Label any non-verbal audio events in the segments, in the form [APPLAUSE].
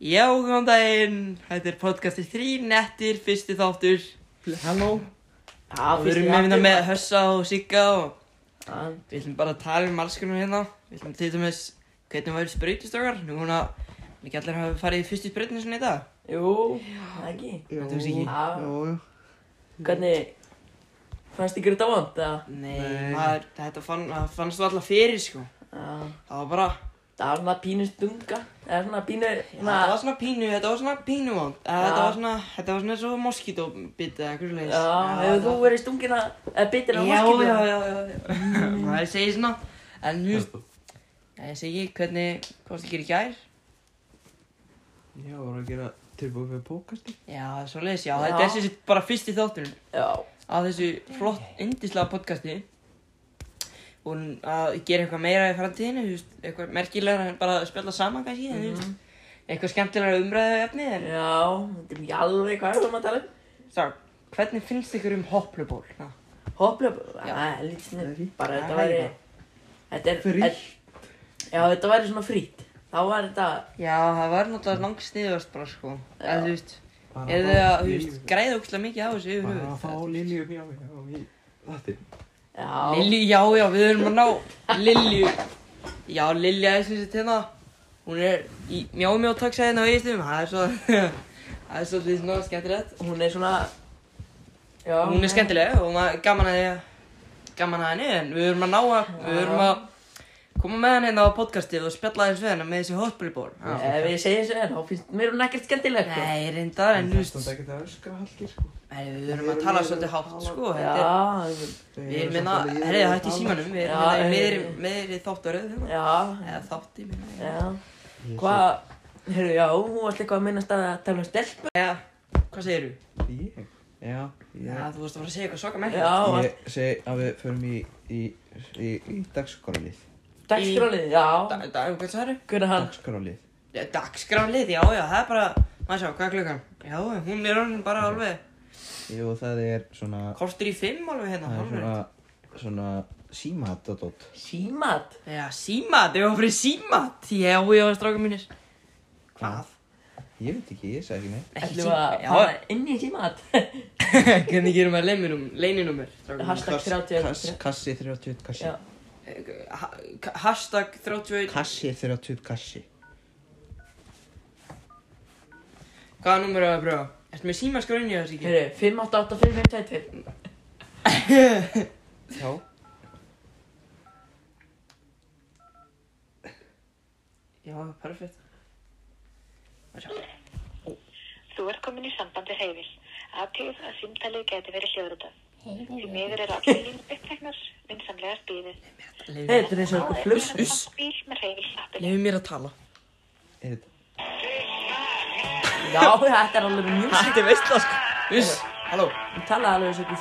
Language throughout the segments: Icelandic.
Já, góðan daginn, þetta er podcastið þrý nettir, fyrsti þáttur. Halló. Já, við erum með, hérna með Hössa og Sigga og Já, við ætlum bara að tala um alls konar hérna. Við ætlum til dæmis hvernig væri sprautistökar, nú hún að ekki allir hafa farið í fyrstu sprautinu svona í dag. Jú, það ekki? Þetta var ekki. Já, Jú, jú. Hvernig Fannst ykkur þetta vond, eða? Nei, Nei. maður, þetta fann, það fannst þú alltaf fyrir sko. Já, Það var bara, það var svona pínu stunga. Eða svona pínu, þetta var svona pínu, þetta var svona pínu vond. Þetta var svona, þetta var svona eins og moskítobit eða eitthvað slags Já, hefur þú verið stungin að, eða bitin á Já, moskinu? já, já, já, já. Maður segir svona, en þú veist, ég segi hvernig, hvað varstu að gera í gær? Já, voru að gera tilbúið fyrir pókasti Já, svoleiðis, já, Já. þetta er þessi bara fyrsti þátturinn Já, á þessu flott, indislega podcasti og að gera eitthvað meira í framtíðinu, þú veist, eitthvað merkilegra en bara að spjalla saman kannski, en þú veist, eitthvað skemmtilegra umræðu efni, en já, þetta er ekki alveg hvað erum að tala um sá, hvernig finnst ykkur um hopluból? Hopplega, Já. er lítið Bara Það þetta er væri. Þetta er Frítt. Já, þetta væri svona frýtt Þá var þetta Já, það var náttúrulega langt sniðast bara, sko, en þú veist, Bara að að, þú veist, græða ógslag mikið á þessu yfir Bara höfuð? að fá Lilju hjá mig já, í Já, Lilju, já, já, við erum að ná Lilju. Já, Lilja er sem sagt hérna. Hún er í mjá-mjá-taxa hérna á eigistum Það er svo [LAUGHS] Það er svolítið svona skemmtilegt. Hún er svona Já, Hún er skemmtileg og maður gaman að því Gaman að henni En við erum að ná að Við erum að koma með henni hérna á podcastið og spjalla aðeins við henni með þessi hotbillból Ef ég segi þessu en þá finnst mér hún ekkert skemmtileg sko. Nei, reyndar, en þú Það veist stund ekki að öskra halkir sko Nei, Við erum að tala svolítið hátt, sko Þetta er Já, Við erum herriði það hætti í símanum, við erum hérna í meðri, meðri þáttaröð hérna. já, Eða þátti, minna já Hvað, heyrðu, já, hún varst eitthvað að minnast að tala um stelpu Já, hvað segirðu? Ég? Já, Já, þú varst að fara að segja eitthvað svaka. Já, Ég segi að við förum í í, í, í dagskrálið dagskrálið, já Da- da- Hvað sagður? Hver er hann? Dagskrálið Ja, Dagskránlið, já, já, það er bara, maður sjá, hvað er klukkan? Já, hún er orðin bara alveg, Jú, það er svona kortur í fimm alveg hérna, Það er svona Svona símat og dótt Símat Já, símat, ég var fyrir símat. Já, já, stráka mínir. Hvað? Ég veit ekki, ég segi ekki neitt Ætlum við að fara inn í símat [LAUGHS] Hvernig gerum við stráka mínir? Hashtag 30 Kass, Kassi 31 kassi Hashtag 31, Kassi 30 kassi hvaða nummer er það að pröfa? Ertu með símaskráin í þessu ekki? heyrðu, 5885522 [LAUGHS] Já Já, perfekt. Þú ert komin í samband við Hreyfil. Aðtíð að símtalið geti verið hljóðrutað. Því miður eru allir línum uppteknar, vinsamlega spíðið. Þetta er eins og eitthvað appinu. Leifum mér að tala. Er þetta Já, þetta er alveg mjög Þetta er veistla, sko. Uss, halló. Hún talaði alveg eins og eitthvað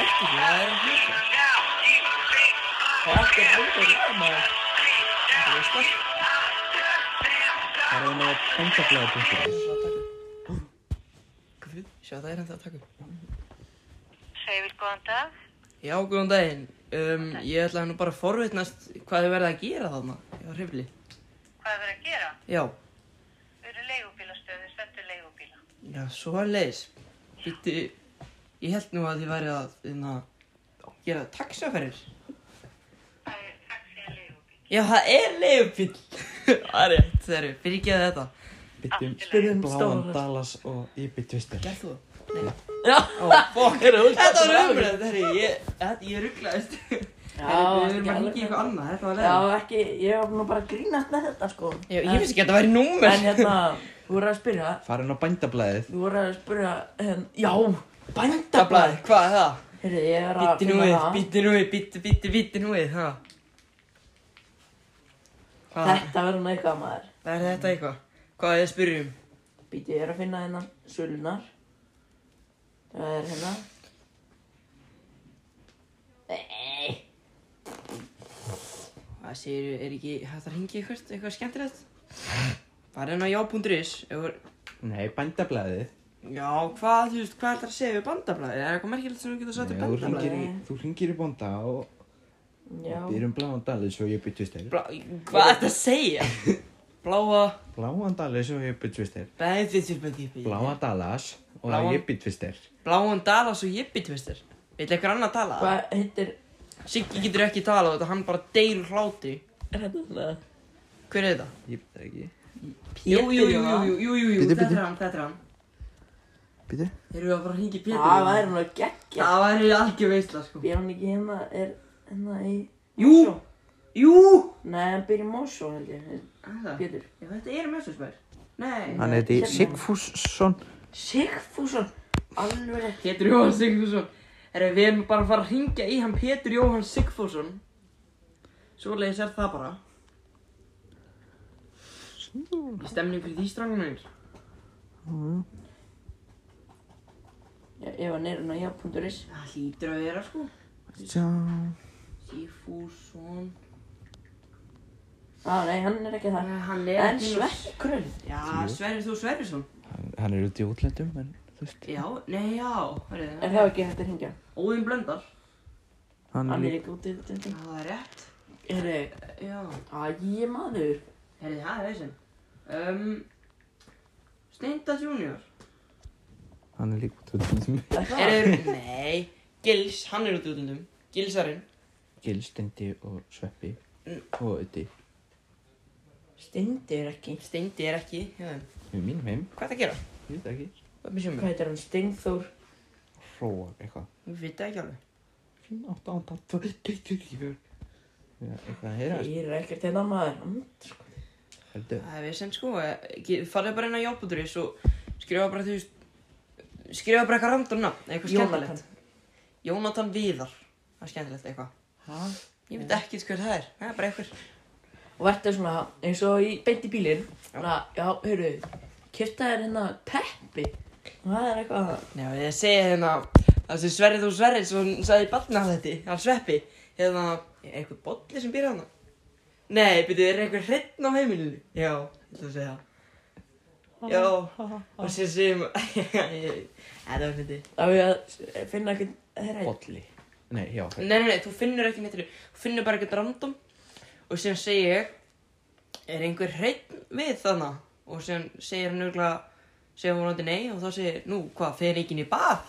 Ekki, það er að hlusta. Það er ekki að hluta líka maður Þetta er sko. Það er einn á bændablaði.is Hvað fyrir? Sjá, það er ennþá að taka upp. Hreyfil, góðan dag. Já, góðan daginn. Um, ég ætlaði nú bara að forvitnast hvað þið verða að gera þarna á hrifli. Hvað er verið að gera? Já, Við erum leigubílastöðu, stendur leigubíla. já, svo að leiðis. Ég held nú að þið væri að, þarna, gera taxaferðir. Það er taxi að leigubíl. Já, það er leigubíl. [LAUGHS] það er rétt, það eru, fyrir ekki að þetta. Byttum Spyrjum bláan stóra. Dallas og Ibi Twister Gerð þú það? Nei. Já, [LAUGHS] Þetta var umræð, þetta er, ég, ég rugglaðist. [LAUGHS] Já, Við ekki erum bara hengja í eitthvað annað, þetta var Já, leiðis. ekki, ég var bara að grínast með þetta sko Já, ég finnst ekki að þetta væri númer. En hérna, þú voru að spyrja Farin á bændablaðið Þú voru að spyrja, hérna, já, Bændablaði, bændablaði hvað er það? Heyrðu, ég er að Býtti nú við, býtti nú við, býtti, býtti, býtti nú við, ha? Hvað? Þetta verður nú eitthvað maður Það er þetta eitthvað? Hvað er þið að spyrja um? Býtti, ég er að finna hérna sölunar Það er hérna Nei Það segir, er ekki hægt að ringja eitthvað, eitthvað skemmtilegt? Bara hérna á já.is, Nei, bændablaðið Já, hvað, þú veist, hvað ætlar að segja við bandablaði? Er eitthvað merkilegt sem þú getur sagt Nei, við þú hringir í, þú hringir í bónda og Já. byrjum bláan dalið svo ég bytt tvistir. Blá, hvað ætlar að segja? Bláa, Bláan dalið svo ég bytt tvistir. beðið til beðið Bláa dalas og Bláan- það ég bytt tvistir. Bláan dala svo jippi tvistir. Vil eitthvað annað tala? Hvað heitir... Siggi getur ekki talað þetta, hann bara deyr hláti. Er þetta svona... Hver er þetta? Ég það ekki. Jú, jú, jú, jú, jú, jú, jú, þetta er hann, þetta er hann. Byttu? Erum við að fara að hringja í Pétur? Það. Það væri algjör veistla, sko. Ekki hérna, er hérna í... Jú! Mosó? Jú! Nei, hann í Mosó held ég, Það? Pétur. Já, þetta er Mjössusbær. Nei. Hann heiti Hérna. Sigfússon. Sigfússon, alveg rétt. Pétur Jóhann Sigfússon. Herra, við erum bara að fara að hringja í hann Pétur Jóhann Sigfússon. Svoleiðis er það bara. Stemning fyrir því strángum minn. Já, ef hann er hann á já.is. Það hlýtur að vera, sko. Sjá. Sigfússon. Á, nei, hann er ekki það. Nei, hann er En Sverkröll. Já, Sverrir þú Sverrisson. Hann, hann er út í útlendum, en þú veist. Já, nei, já. Hörru, Er það ekki hægt að hringja? Óðinn Blöndal. Hann Hann er er líka. ekki út í þetta. Það er rétt. Herri, Já. æ, maður. Herri, það er veisinn. Um, Steinda Junior. Hann er líka út í útlendum. Er það? Nei, Gils, hann er út í útlundum. Gilsarinn. Gil, Steindi og Sveppi. Mm. Og Ötti. Steindi er ekki. Steindi er ekki. Við mínum heim. Hvað er það að gera? Ég veit ekki. Hvað er Hvað heitir hann? Steinþór? Hróa, eitthvað. Við veit það ekki alveg. 5, 8, 8, 2, 2, 2, 2, Já, eitthvað að heyra. Ég er ekkert hérna maður. Mm, sko. Heldur. Það er veisinn sko. Farðu bara inn á Jóputuris og skrifa bara, þú veist, skrifa bara eitthvað eitthvað Jónatan. skemmtilegt. Jónatan Viðar. Það er skemmtilegt eitthvað. Hæ? Ég veit ekki hver það er. Það er bara eitthvað. Og verður svona eins og í beint í bílinn. Svona, já, heyrðu, kipta þér hérna teppi. Og það er eitthvað... Já, ég segi hérna, þessi Sverrið og Sverrið sem sagði barna þetta, hann Sveppi, hérna, eitthvað bolli sem býr hana? Nei, byrju, er eitthvað hreinn á heimilinu? Já, ég ætla að segja [LAUGHS] það. Já, og sér sem, þetta var. Það að finna eitthvað hrein. Bolli. Nei, já. Nei, nei, nei, þú finnur ekki neitt, þú finnur bara eitthvað random og síðan segi ég, er einhver hreinn við þarna? Og síðan segir hann örgulega, segir hún randi nei og þá segir, nú, hvað, fer ekki inn í bað?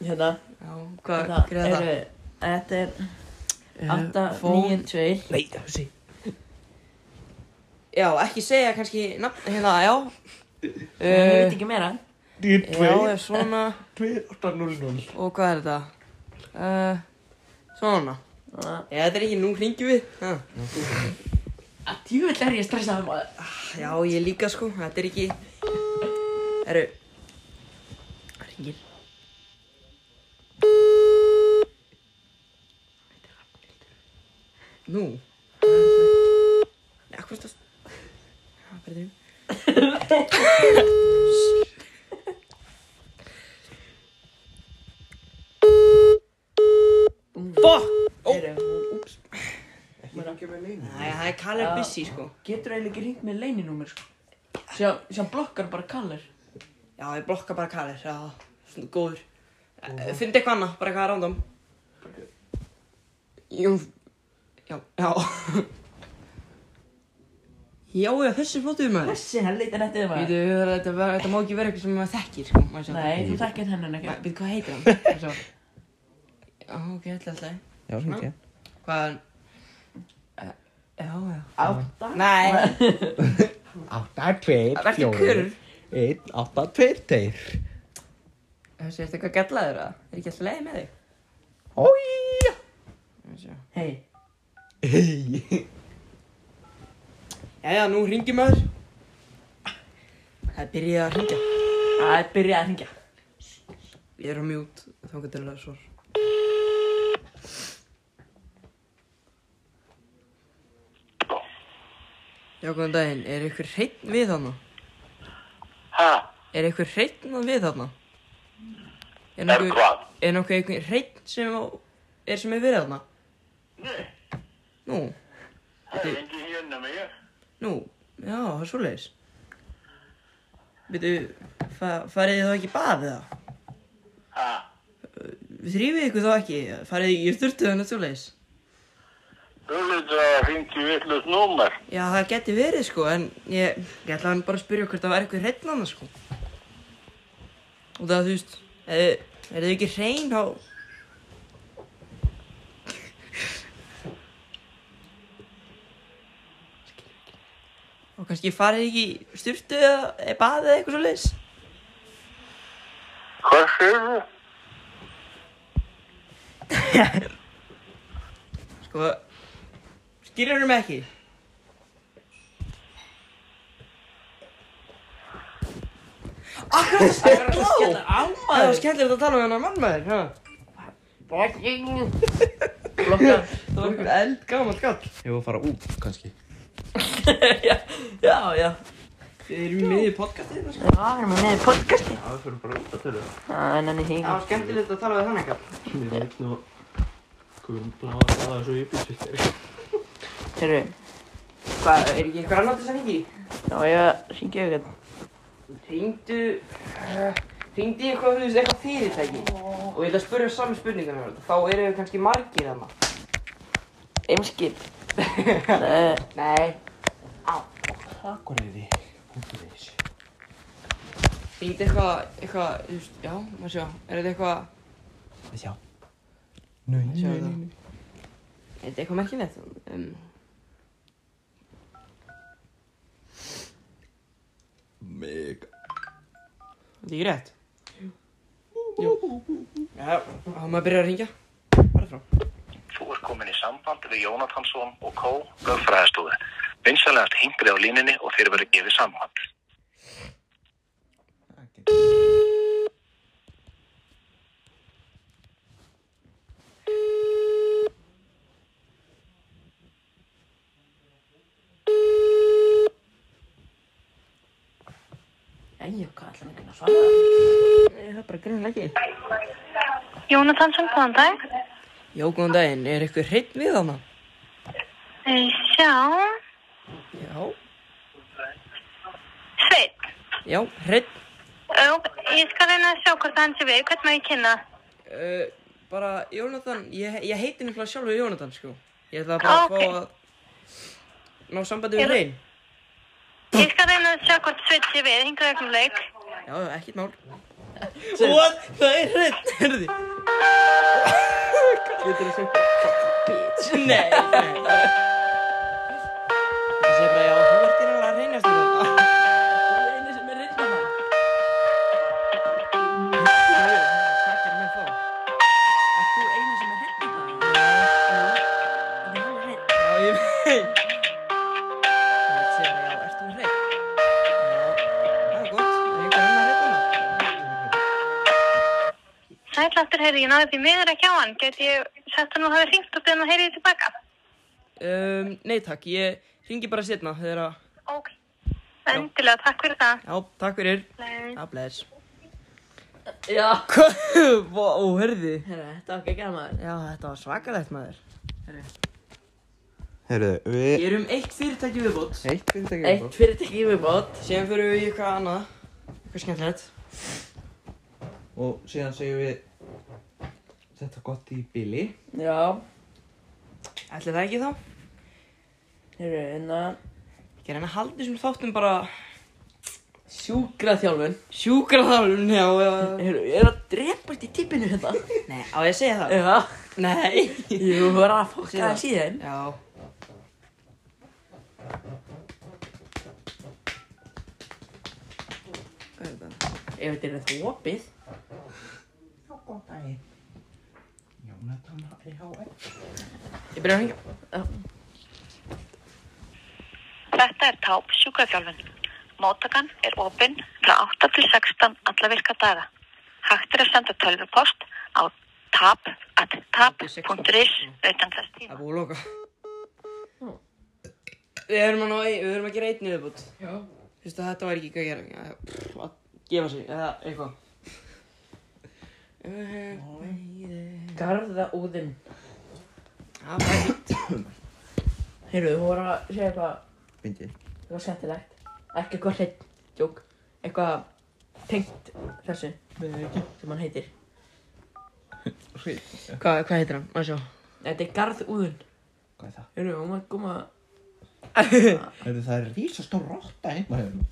Hérna, Já, hvað, þetta hver er það? eru, þetta er Eh, 8, phone. 9, 2. Nei, þessi. Já, ekki segja kannski nafn, hérna, já. Ég veit Uh, ekki meira. já, er svona, 2, 8, 0, 0. og hvað er þetta? Uh, svona. Svona, Já, þetta er ekki, nú hringjum við. Að djúvill er ég stressaði maður. Já, ég líka sko, þetta er ekki, herru, hringir. Nú, hvað er þetta? Nei, akkur stað, já, hvað er [LAUGHS] Fuck! Ekki ekki með leinu. Nei, það er Kalle Já. busy sko. Getur eiginlega ekki hringt með leininúmer, sko. Sjá, sjá blokkar bara kallir. Já, ég blokka bara Kalle, já, svona góður. Fyndi eitthvað annað, bara eitthvað random. Jú, já, já. [LAUGHS] Já, já, þessi flottuður maður. Þessi helviti nettið maður. Býtu, þetta, ver- þetta má ekki vera eitthvað sem maður þekkir, sko. Má ég sjá. Nei, þú þekkir hennan ekki. Býtu, hvað heitir hann? [LAUGHS] Má ég sjá. Já, ok, alltaf, alltaf. Já, hringi. Hvað? Uh, já, já. Átta. Nei, 8, 2, verður kurr. 1, 8, 2, 2. Þessi, ertu eitthvað gallaður að? Er ekki alltaf leið með þig? Ója. Má ég sjá. Hei, Hei. Jæja, nú ringi maður. Það er byrjað að ringja. það er byrjað að hringja. Ég er á mjút, þá getur það svar. Já, góðan daginn. Er ykkur hreinn við þarna? Ha? Er ykkur hreinn við þarna? Er nokkuð, hvað? er nokkuð einhver hreinn sem á, er sem er við þarna? Nei, Nú, það er engin hérna með ég. nú, já, það er svoleiðis. Veitu, fa farið þið þá ekki í bað eða? Ha? Þrýfið ykkur þá ekki? Farið þið í sturtuðan og svoleiðis? Þú lítur að hringi vittlust númer. Já, það geti verið sko, en ég, ég ætla hann bara að spyrja hvort það var eitthvað hreinn annars sko. Og það, þú veist, er, er þið ekki hrein á... Og kannski farið ekki í sturtu eða eða baðið eða eitthvað svo leiðis? Hvað segir þú? [LAUGHS] Sko, skilur mig ekki? Akkur það skella á! Skella á Það var maður skemmtilegt að tala um hennar mannmaður, ha? Flokka Það var einhver eld gammal kall. Ég var að fara út, kannski. [LAUGHS] Já, já, já Þið erum í miðju podcastið, sko. Já, erum við með podcasti Já, við fyrir bara út að tölu. Það er nenni Það var skemmtilegt að tala við þannig kall. Ég veit nú, gumbla að það er svo býst þér. Herru, Hvað, er ekki einhver annar til þess að hringi? já, ég syngja auðvitað Hringdu, uh, hringdu í eitthvað, þú veist, eitthvað fyrirtæki. Og ég ætla að spyrja saman spurningarna um þetta. Þá eru við kannski margir þarna. Eimskip [LAUGHS] Nei, Nei. Akureyri, punktur is. Hringdu eitthvað, eitthvað, þú veist, já, maður sjá. Er þetta eitthvað, sjá. Nei, það. nei, nei. er þetta eitthvað merkilegt? Um, Mega. þetta er ekki rétt? Jú. Já, þá maður byrja að ringja. Bara frá. Þú ert komin í samband við Jónatansson og Kó, lögfræðastofu. Vinsalegast hingrið á línunni og þeir verið gefið samband. Æja, hvað hann ekki að svara? Það er bara grunlega ekki. Jónatansson, góðan dag. Já, góðan daginn. Er eitthvað hreitt við hana? Eh, Sjá, Já. Sveit. Já, hreitt. Ó, Ég skal reyna að sjá hvort hann sé við. Hvernig má ég kynna? Uh, bara, Jónatan, ég, ég heiti náttúrulega sjálfur Jónatan, sko. Ég ætla bara að Ok. fá að ná sambandi við Er- hrein. Skal reyna að sjá hvort Sveit sé við. Hingur ögnum leik. Já, ekkert mál. What? Það er hreitt, herði. Getur þú sagt Bitch Nei. Það sé bara, já, þú ert einhverja að reynast í þetta. Heyri, ég náði því miður ekki á hann. Geti ég sagt hann og hafi hringt og beðin að heyri því tilbaka? Um, nei takk, ég ringi bara setna þegar að, Ok. Endilega, takk fyrir það. já, takk fyrir. Nei. Já. Já? [LAUGHS] Vá, hörði. Herra, þetta var ekki maður Já, þetta var svakalegt maður. Herru, við... Ég er um eitt fyrirtæki viðbót. Eitt fyrirtæki Eitt fyrirtæki viðbót Síðan fyrir við í eitthvað annað. Eitthvað skemmtilegt. Og síðan segjum við þetta gott í bili. Já Ætli það ekki þá? Hérna Ég reyna að halda þessum þáttum bara Sjúkraþjálfun sjúkraþálun, já, já. Herru, ég er að drepast í tippinu hérna Nei, á ég að segja það? Já Nei. Jú, þú er að fokka það. það síðan Já. Hvað er þetta? Ef þetta er þetta opið Já, góð daginn. Jónatan EHF. Ég byrja að hengja. Þetta er táp sjúkraþjálfun. Móttakan er opinn frá 8 til 16 alla virka daga. Hægt er að senda tölvupost á tap.tap.is utan þess Það tíma. er búið að loka. Við erum að, ná, við erum að gera einn. Já Þú veist að þetta var ekki ekki að gera. Já, pff, að gefa sig, eða eitthvað. Garða úðinn Það var ekkert. Heyrðu, þú voru að segja eitthvað Bindi. eitthvað skemmtilegt Ekki eitthvað hreitt Jók eitthvað tengt þessu Nei, ekki. sem hann heitir. Hvað, hvað heitir hann? Má sjá. Þetta er garðúðun. Hvað er það? Heyrðu, hún var koma... [LAUGHS] Heyrðu, það er rísastór rotta heima hérna.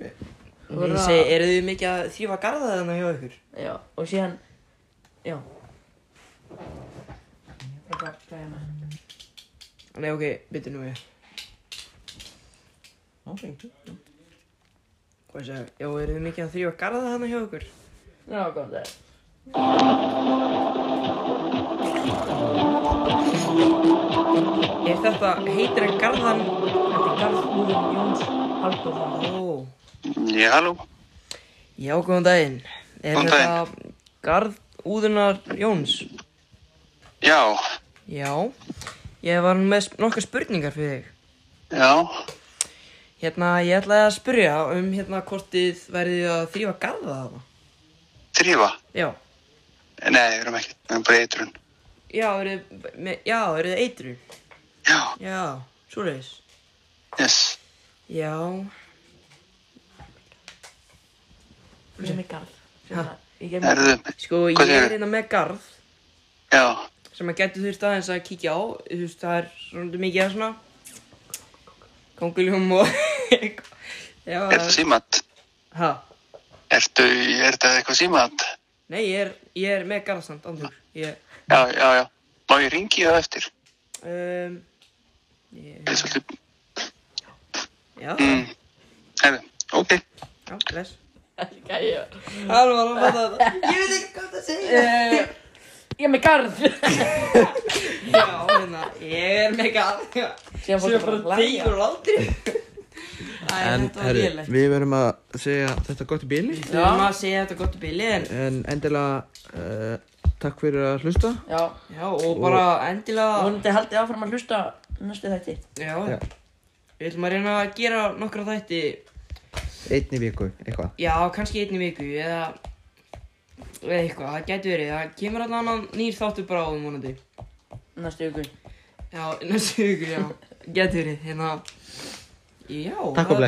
Ég segi, eru þið mikið að þrýfa garða þarna hjá ykkur? Já, og síðan, já. Eitthvað, hvað er maður? Nei, ok, byttu nú ég. Já, reyndu. Hvað ég segja, já, eru þið mikið að þrýfa garða þarna hjá ykkur? Já, góð það er. Er þetta, heitir hann garðan? Þetta er garðúðun Jóns Halldórsson. Ó, Já, halló. já, góðan daginn. Er Góðan þetta garðúðunar Jóns? Já, Já, ég var með nokkrar spurningar fyrir þig. já. Hérna, ég ætlaði að spyrja um hérna hvort þið værið að þrýfa garða þarna. Þrýfa? Já, Nei, við erum ekki, við erum bara eitrun. já, eru þið, með, já? Já, Já, svoleiðis. yes. Já, Þú sem er garð. Erðu, sko, ég er hérna með garð já, sem að getur þurft aðeins að kíkja á. Þú veist, það er svona mikið að svona konguljum og. Já, er þetta símat? Hæ? Ertu, er þetta eitthvað símat? Nei, ég er, ég er með garðstand, andur. Ég, Já, já, já. Má ég ringi það eftir? um, ég, Ég er svolítið, já, mm, herðu, ok. já, bless. Það fatta þetta. Ég veit ekki hvað það segja. Ég er með garð. [LAUGHS] Já, hérna, ég er með garð. Fórstu bara tegur látri. [LAUGHS] En, herru, við verðum að segja þetta gott í bíli. Við erum að segja þetta gott í bili en En endilega, uh, takk fyrir að hlusta. Já, Já, og bara endilega vonandi haldið áfram að hlusta næstu þætti. Já, Já. Við ætlum að reyna að gera nokkra þætti Einn í viku, eitthvað. Já, kannski einn í viku eða eða eitthvað, það gæti verið það kemur allan annan nýr þáttur bara áðum vonandi Næstu viku. Já, [LAUGHS] næstu viku, já, gæti verið hérna Já Takk og það- bless.